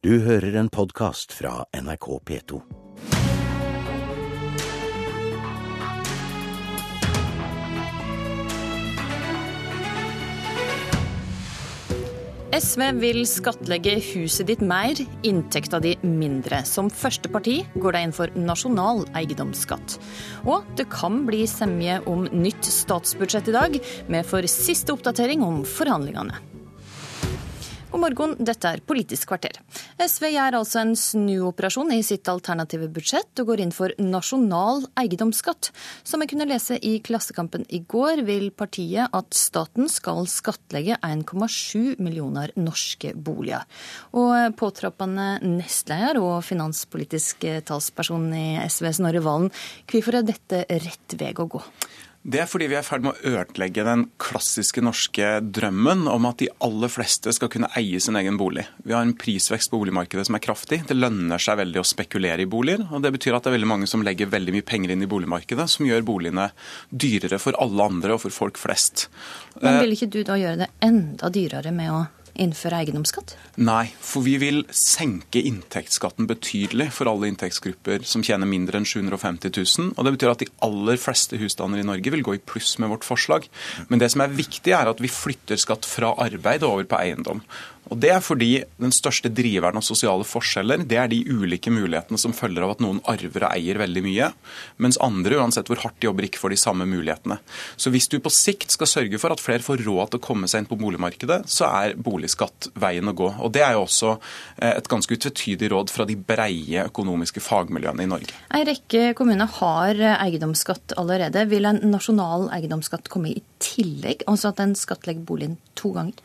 Du hører en podkast fra NRK P2. SV vil skattlegge huset ditt mer, inntekta di mindre. Som første parti går de inn for nasjonal eiendomsskatt. Og det kan bli semje om nytt statsbudsjett i dag. med for siste oppdatering om forhandlingene. God morgen, dette er Politisk kvarter. SV gjør altså en snuoperasjon i sitt alternative budsjett og går inn for nasjonal eiendomsskatt. Som jeg kunne lese i Klassekampen i går, vil partiet at staten skal skattlegge 1,7 millioner norske boliger. Og påtroppende nestleder og finanspolitisk talsperson i SV, Snorre Valen, hvorfor er dette rett vei å gå? Det er fordi vi er i ferd med å ødelegge den klassiske norske drømmen om at de aller fleste skal kunne eie sin egen bolig. Vi har en prisvekst på boligmarkedet som er kraftig. Det lønner seg veldig å spekulere i boliger. og Det betyr at det er veldig mange som legger veldig mye penger inn i boligmarkedet, som gjør boligene dyrere for alle andre og for folk flest. Men vil ikke du da gjøre det enda dyrere med å innføre eiendomsskatt? Nei, for vi vil senke inntektsskatten betydelig for alle inntektsgrupper som tjener mindre enn 750 000. Og det betyr at de aller fleste husstander i Norge vil gå i pluss med vårt forslag. Men det som er viktig, er at vi flytter skatt fra arbeid over på eiendom. Og Det er fordi den største driveren av sosiale forskjeller det er de ulike mulighetene som følger av at noen arver og eier veldig mye, mens andre, uansett hvor hardt de jobber, ikke får de samme mulighetene. Så hvis du på sikt skal sørge for at flere får råd til å komme seg inn på boligmarkedet, så er boligskatt veien å gå. Og Det er jo også eh, et ganske utvetydig råd fra de breie økonomiske fagmiljøene i Norge. En rekke kommuner har eiendomsskatt allerede. Vil en nasjonal eiendomsskatt komme i tillegg, altså at en skattlegger boligen to ganger?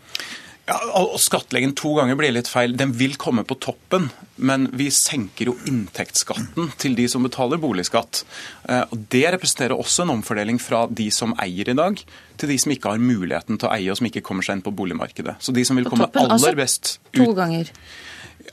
Ja, og skattlegge to ganger blir litt feil. Den vil komme på toppen, men vi senker jo inntektsskatten til de som betaler boligskatt. Eh, og Det representerer også en omfordeling fra de som eier i dag, til de som ikke har muligheten til å eie og som ikke kommer seg inn på boligmarkedet. Så de som vil komme aller altså best ut... To ganger.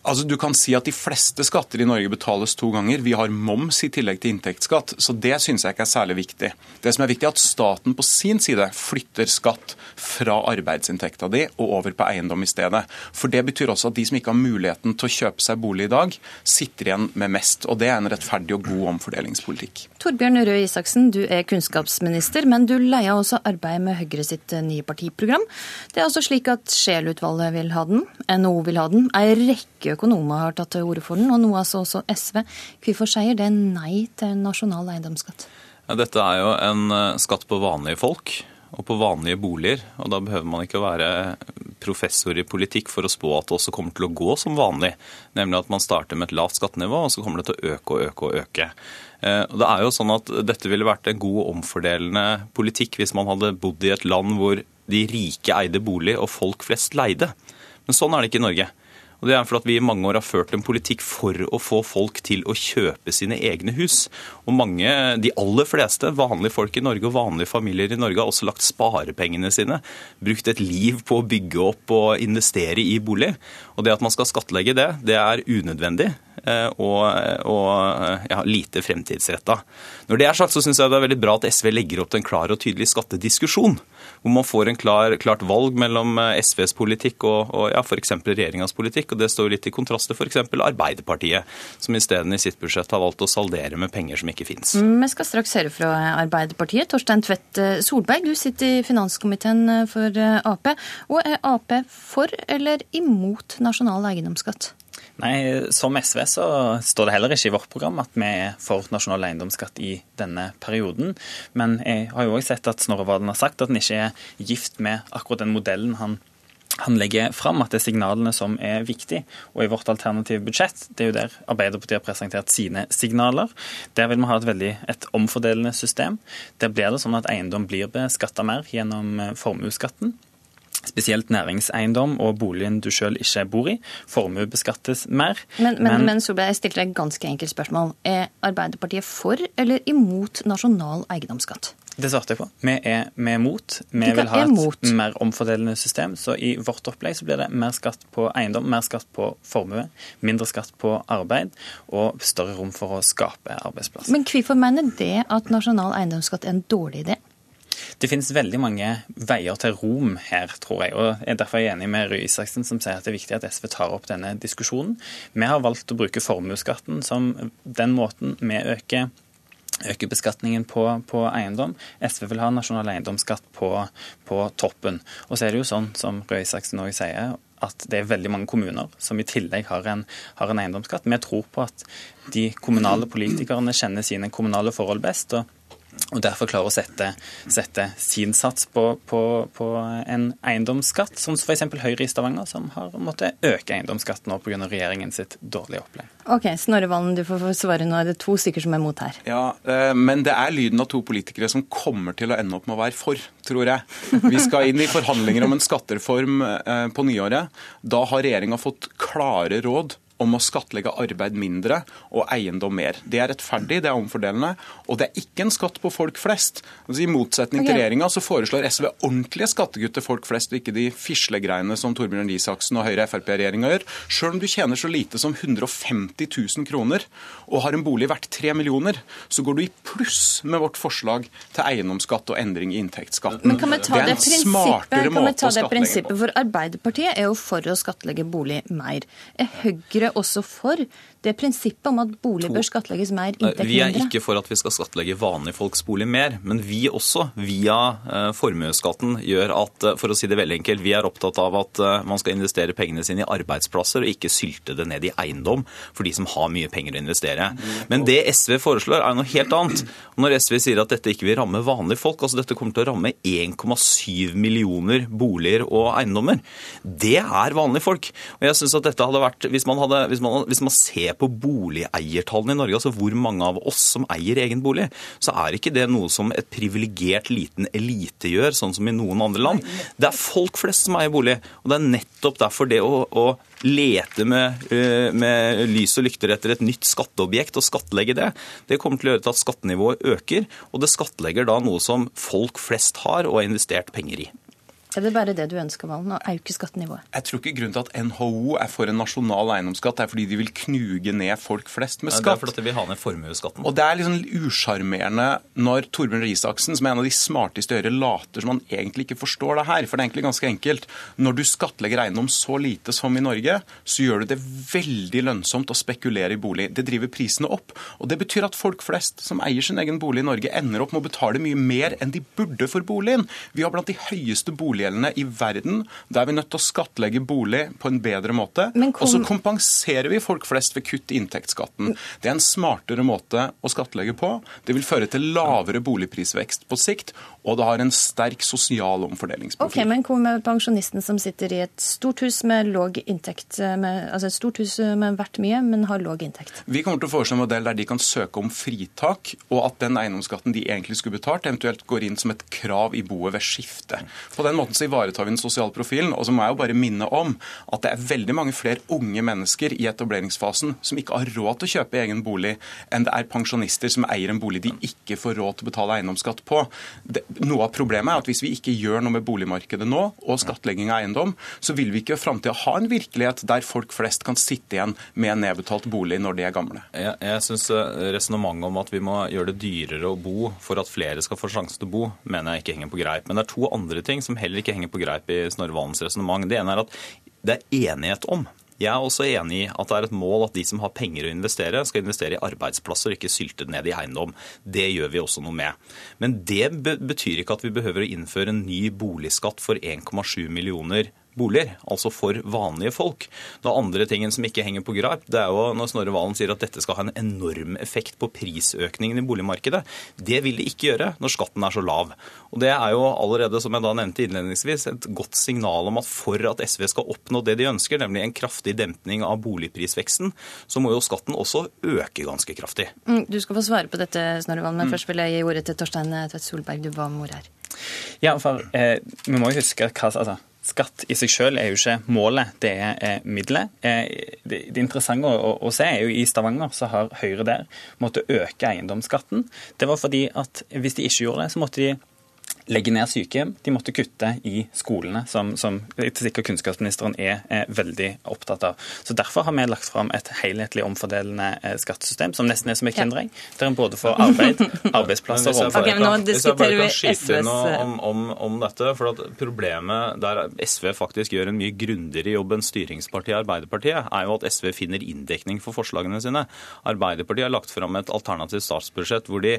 Altså, Du kan si at de fleste skatter i Norge betales to ganger. Vi har moms i tillegg til inntektsskatt, så det syns jeg ikke er særlig viktig. Det som er viktig, er at staten på sin side flytter skatt fra arbeidsinntekta di og over på eiendom i stedet. For det betyr også at de som ikke har muligheten til å kjøpe seg bolig i dag, sitter igjen med mest. Og det er en rettferdig og god omfordelingspolitikk. Torbjørn Røe Isaksen, du er kunnskapsminister, men du leier også arbeidet med Høyre sitt nye partiprogram. Det er altså slik at Scheel-utvalget vil ha den, NHO vil ha den. Ei rekke økonomer har tatt til orde for den, og nå altså også SV. Hvorfor sier det nei til nasjonal eiendomsskatt? Ja, dette er jo en eh, skatt på vanlige folk og på vanlige boliger. og Da behøver man ikke å være professor i politikk for å spå at det også kommer til å gå som vanlig. Nemlig at man starter med et lavt skattenivå, og så kommer det til å øke og øke og øke. Eh, det er jo sånn at Dette ville vært en god omfordelende politikk hvis man hadde bodd i et land hvor de rike eide bolig og folk flest leide. Men sånn er det ikke i Norge. Og Det er fordi vi i mange år har ført en politikk for å få folk til å kjøpe sine egne hus. Og mange, de aller fleste vanlige folk i Norge og vanlige familier i Norge har også lagt sparepengene sine, brukt et liv på å bygge opp og investere i bolig. Og det at man skal skattlegge det, det er unødvendig. Eh, og, og ja, lite fremtidsretta. Når det er sagt, så syns jeg det er veldig bra at SV legger opp til en klar og tydelig skattediskusjon. Hvor man får en klar, klart valg mellom eh, SVs politikk og, og ja, f.eks. regjeringas politikk. og Det står litt i kontrast til f.eks. Arbeiderpartiet, som isteden i sitt budsjett har valgt å saldere med penger som ikke fins. Vi skal straks høre fra Arbeiderpartiet. Torstein Tvedt eh, Solberg, du sitter i finanskomiteen for Ap. Og er Ap for eller imot nasjonal eiendomsskatt? Nei, Som SV så står det heller ikke i vårt program at vi er for nasjonal eiendomsskatt i denne perioden. Men jeg har jo også sett at Snorre Valen har sagt at han ikke er gift med akkurat den modellen han han legger fram at det er signalene som er viktige. Og i vårt alternative budsjett, det er jo der Arbeiderpartiet har presentert sine signaler, der vil vi ha et veldig et omfordelende system. Der blir det sånn at eiendom blir beskatta mer gjennom formuesskatten. Spesielt næringseiendom og boligen du sjøl ikke bor i, Formue beskattes mer. Men, men, men, men Solberg, jeg stilte deg et ganske enkelt spørsmål. Er Arbeiderpartiet for eller imot nasjonal eiendomsskatt? Det svarte jeg på. Vi er, vi mot. Vi vil ha et mer omfordelende system. Så i vårt opplegg så blir det mer skatt på eiendom, mer skatt på formue, mindre skatt på arbeid og større rom for å skape arbeidsplasser. Men hvorfor mener det at nasjonal eiendomsskatt er en dårlig idé? Det finnes veldig mange veier til Rom her, tror jeg. og jeg er Derfor er jeg enig med Røe Isaksen, som sier at det er viktig at SV tar opp denne diskusjonen. Vi har valgt å bruke formuesskatten som den måten vi øker øke beskatningen på, på, eiendom. SV vil ha nasjonal eiendomsskatt på, på, toppen. Og så er det jo sånn, som Røe Isaksen òg sier, at det er veldig mange kommuner som i tillegg har en, har en eiendomsskatt. Vi tror på at de kommunale politikerne kjenner sine kommunale forhold best. og og derfor klarer å sette, sette sin sats på, på, på, en eiendomsskatt, som f.eks. Høyre i Stavanger, som har måttet øke eiendomsskatten nå pga. regjeringen sitt dårlige opplegg. Ok, Snorre Valen, du får svare nå. Er det to stykker som er mot her? Ja, eh, men det er lyden av to politikere som kommer til å ende opp med å være for, tror jeg. Vi skal inn i forhandlinger om en skattereform eh, på nyåret. Da har regjeringa fått klare råd om å skattlegge arbeid mindre og eiendom mer. Det er rettferdig, det er omfordelende, og det er ikke en skatt på folk flest. Altså, I motsetning okay. til regjeringa så foreslår SV ordentlige skattekutt til folk flest, og ikke de fislegreiene som Torbjørn Risaksen og Høyre-Frp-regjeringa gjør. Sjøl om du tjener så lite som 150 000 kroner og har en bolig verdt 3 millioner, så går du i pluss med vårt forslag til eiendomsskatt og endring i inntektsskatten. Men kan vi ta det, det prinsippet, kan vi ta det prinsippet, for Arbeiderpartiet er jo for å skattlegge bolig mer. Er Høyre også for det prinsippet om at bolig bør skattlegges mer, inntekt mindre? Vi er ikke for at vi skal skattlegge vanlige folks bolig mer, men vi også, via uh, formuesskatten, gjør at, uh, for å si det veldig enkelt, vi er opptatt av at uh, man skal investere pengene sine i arbeidsplasser og ikke sylte det ned i eiendom for de som har mye penger å investere. Men det SV foreslår, er noe helt annet. Når SV sier at dette ikke vil ramme vanlige folk, altså dette kommer til å ramme 1,7 millioner boliger og eiendommer, det er vanlige folk. Og jeg synes at dette hadde vært, hvis man, hadde, hvis man, hvis man ser på boligeiertallene i Norge, altså hvor mange av oss som eier egen bolig, så er ikke det noe som et privilegert liten elite gjør, sånn som i noen andre land. Det er folk flest som eier bolig. Og det er nettopp derfor det å, å lete med, eh, med, lys og lykter etter et nytt skatteobjekt og skattlegge det, det kommer til å gjøre til at skattenivået øker. Og det skattlegger da noe som folk flest har og har investert penger i. Er det bare det du ønsker, Valen, å øke skattenivået? Jeg tror ikke grunnen til at NHO er for en nasjonal eiendomsskatt, er fordi de vil knuge ned folk flest med skatt. det er fordi de vil ha ned formuesskatten. Og det er liksom usjarmerende når Torbjørn Røe Isaksen, som er en av de smarteste i Høyre, later som han egentlig ikke forstår det her. For det er egentlig ganske enkelt. Når du skattlegger eiendom så lite som i Norge, så gjør du det veldig lønnsomt å spekulere i bolig. Det driver prisene opp. Og det betyr at folk flest som eier sin egen bolig i Norge, ender opp med å betale mye mer enn de burde for boligen. Vi har blant de høyeste boligene boliggjellene i verden. Da er vi nødt til å skattlegge bolig på en bedre måte. Kom... Og så kompenserer vi folk flest ved kutt i inntektsskatten. Det er en smartere måte å skattlegge på. Det vil føre til lavere boligprisvekst på sikt, og det har en sterk sosial omfordelingsprofil. Ok, Men hva med pensjonisten som sitter i et stort hus med låg inntekt, med, altså et stort hus med verdt mye, men har låg inntekt? Vi kommer til å foreslå en modell der de kan søke om fritak, og at den eiendomsskatten de egentlig skulle betalt, eventuelt går inn som et krav i boet ved skifte. På den måten så ivaretar vi den sosiale profilen. Og så må jeg jo bare minne om at det er veldig mange flere unge mennesker i etableringsfasen som ikke har råd til å kjøpe egen bolig, enn det er pensjonister som eier en bolig de ikke får råd til å betale eiendomsskatt på. Det, noe av problemet er at hvis vi ikke gjør noe med boligmarkedet nå, og skattlegging av eiendom, så vil vi ikke i framtida ha en virkelighet der folk flest kan sitte igjen med en nedbetalt bolig når de er gamle. Jeg, jeg syns eh, resonnementet om at vi må gjøre det dyrere å bo for at flere skal få sjanse til å bo, mener jeg ikke henger på greip. Men det er to andre ting som heller ikke henger på greip i Snorre Valens resonnement. Det ene er at det er enighet om jeg er også enig i at det er et mål at de som har penger å investere, skal investere i arbeidsplasser ikke sylte ned i eiendom. Det gjør vi også noe med. Men det betyr ikke at vi behøver å innføre en ny boligskatt for 1,7 millioner boliger, altså for vanlige folk. Det andre tingen som ikke henger på greip, det er jo når Snorre Valen sier at dette skal ha en enorm effekt på prisøkningen i boligmarkedet. Det vil det ikke gjøre når skatten er så lav. Og Det er jo allerede, som jeg da nevnte innledningsvis, et godt signal om at for at SV skal oppnå det de ønsker, nemlig en kraftig dempning av boligprisveksten, så må jo skatten også øke ganske kraftig. Mm, du skal få svare på dette, Snorre Valen, men mm. først vil jeg gi ordet til Torstein Tvedt Solberg. Du var mor her. Ja, for eh, vi må jo huske hva altså, Skatt i seg selv er jo ikke målet, det er eh, middelet. Eh, det, interessante å, se er jo i Stavanger så har Høyre der måttet øke eiendomsskatten. Det var fordi at hvis de ikke gjorde det, så måtte de legge ned sykehjem. De måtte kutte i skolene, som, som sikkert kunnskapsministeren er, er, veldig opptatt av. Så Derfor har vi lagt fram et helhetlig omfordelende eh, skattesystem, som nesten er som et kinderegg, der en både får arbeid, arbeidsplasser og omfordeling. Okay, nå diskuterer vi SVs noe eh, om, om, om, dette, for at Problemet der SV faktisk gjør en mye grundigere jobb enn styringspartiet Arbeiderpartiet, er jo at SV finner inndekning for forslagene sine. Arbeiderpartiet har lagt fram et alternativt statsbudsjett hvor de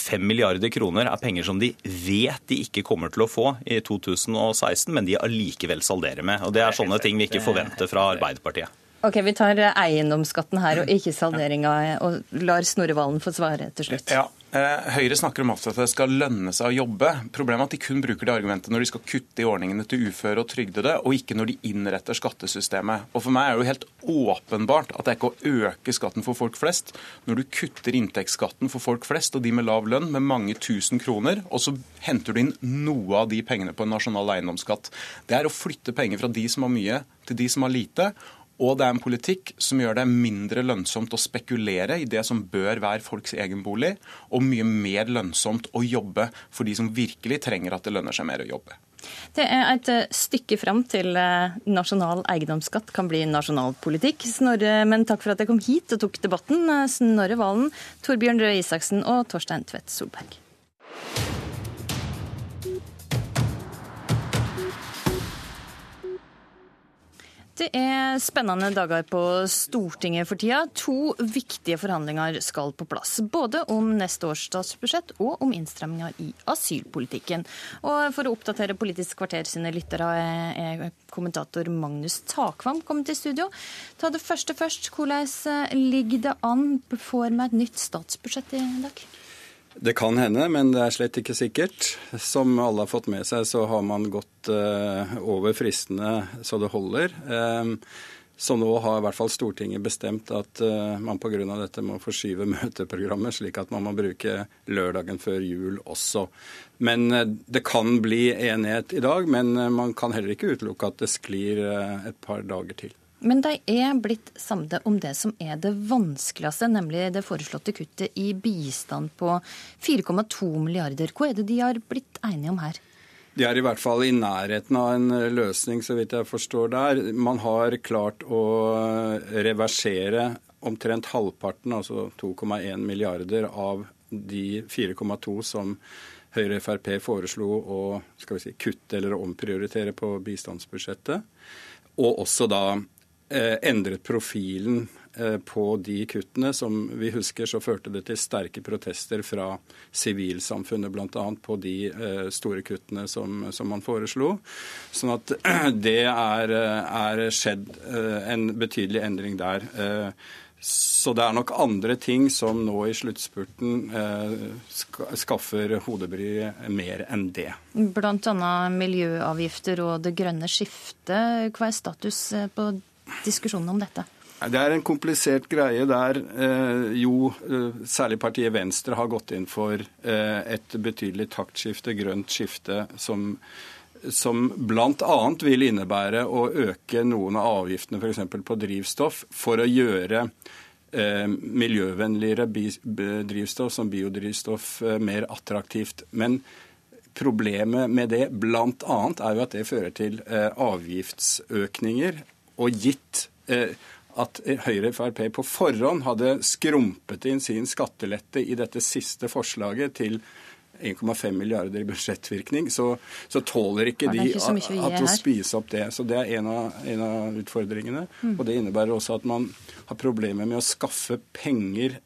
5 milliarder kroner er penger som de vet de ikke kommer til å få i 2016, men de allikevel salderer med. Og Det er sånne ting vi ikke forventer fra Arbeiderpartiet. Ok, Vi tar eiendomsskatten her og ikke salderinga, og lar Snorre Valen få svare til slutt. Ja, Eh, Høyre snakker om at det skal lønne seg å jobbe. Problemet er at de kun bruker det argumentet når de skal kutte i ordningene til uføre og trygdede, og ikke når de innretter skattesystemet. Og For meg er det jo helt åpenbart at det er ikke å øke skatten for folk flest når du kutter inntektsskatten for folk flest og de med lav lønn med mange tusen kroner, og så henter du inn noe av de pengene på en nasjonal eiendomsskatt. Det er å flytte penger fra de som har mye, til de som har lite. Og det er en politikk som gjør det mindre lønnsomt å spekulere i det som bør være folks egen bolig, og mye mer lønnsomt å jobbe for de som virkelig trenger at det lønner seg mer å jobbe. Det er et eh, stykke fram til eh, nasjonal eiendomsskatt kan bli nasjonal politikk. Snorre, men takk for at jeg kom hit og tok debatten. Eh, Snorre Valen, Torbjørn Røe Isaksen og Torstein Tvedt Solberg. Det er spennende dager på Stortinget for tida. To viktige forhandlinger skal på plass. Både om neste års statsbudsjett og om innstramminger i asylpolitikken. Og For å oppdatere Politisk kvarter sine lyttere er kommentator Magnus Takvam kommet til studio. Ta det første først. Hvordan ligger det an? Får vi et nytt statsbudsjett i dag? Det kan hende, men det er slett ikke sikkert. Som alle har fått med seg, så har man gått uh, over fristene så det holder. Um, så nå har i hvert fall Stortinget bestemt at uh, man pga. dette må forskyve møteprogrammet, slik at man må bruke lørdagen før jul også. Men uh, det kan bli enighet i dag, men man kan heller ikke utelukke at det sklir et par dager til. Men de er blitt samde om det som er det vanskeligste, nemlig det foreslåtte kuttet i bistand på 4,2 milliarder. Hva er det de har blitt enige om her? De er i hvert fall i nærheten av en løsning, så vidt jeg forstår der. Man har klart å reversere omtrent halvparten, altså 2,1 milliarder, av de 4,2 som Høyre og Frp foreslo å si, kutte eller omprioritere på bistandsbudsjettet. Og også da endret profilen eh, på de kuttene. Som vi husker, så førte det til sterke protester fra sivilsamfunnet, bl.a. på de eh, store kuttene som, som, man foreslo. Sånn at det er, er skjedd en betydelig endring der. Så det er nok andre ting som nå i sluttspurten skaffer hodebry mer enn det. Bl.a. miljøavgifter og det grønne skiftet. Hva er status på diskusjonen om dette? Det er en komplisert greie der eh, jo eh, særlig partiet Venstre har gått inn for eh, et betydelig taktskifte, grønt skifte, som, som bl.a. vil innebære å øke noen av avgiftene f.eks. på drivstoff for å gjøre miljøvennligere drivstoff som biodrivstoff mer attraktivt. Men problemet med det bl.a. er jo at det fører til avgiftsøkninger og gitt eh, at Høyre og Frp på forhånd hadde skrumpet inn sin skattelette i dette siste forslaget til 1,5 milliarder i budsjettvirkning, så, så tåler ikke de ikke at å spise opp det. Så Det er en av, en av utfordringene. Mm. Og Det innebærer også at man har problemer med å skaffe penger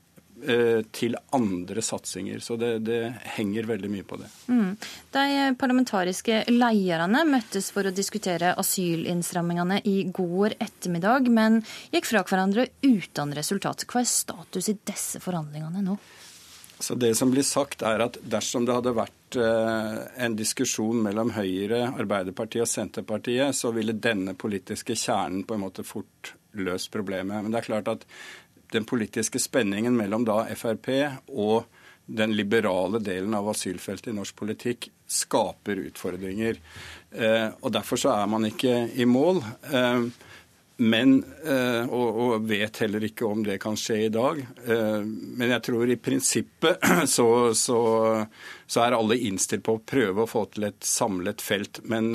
til andre satsinger. Så det, det, henger veldig mye på det. Mm. De parlamentariske lederne møttes for å diskutere asylinnstrammingene i går ettermiddag, men gikk fra hverandre uten resultat. Hva er status i disse forhandlingene nå? Så Det som blir sagt, er at dersom det hadde vært eh, en diskusjon mellom Høyre, Arbeiderpartiet og Senterpartiet, så ville denne politiske kjernen på en måte fort løst problemet. Men det er klart at den politiske spenningen mellom da Frp og den liberale delen av asylfeltet i norsk politikk skaper utfordringer. Eh, og Derfor så er man ikke i mål. Eh, Men, eh, og, vet heller ikke om det kan skje i dag. Men jeg tror i prinsippet så, så, så er alle innstilt på å prøve å få til et samlet felt. Men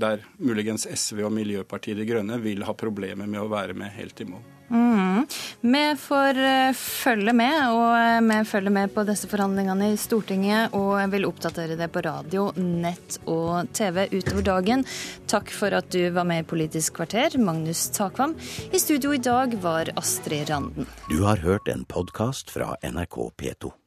der muligens SV og Miljøpartiet De Grønne vil ha problemer med å være med helt i mål. Mm. Vi får eh, følge med, og eh, vi følger med på disse forhandlingene i Stortinget. Og vil oppdatere det på radio, nett og TV utover dagen. Takk for at du var med i Politisk kvarter, Magnus Takvam. I studio i dag var Astrid Randen. Du har hørt en podkast fra NRK P2.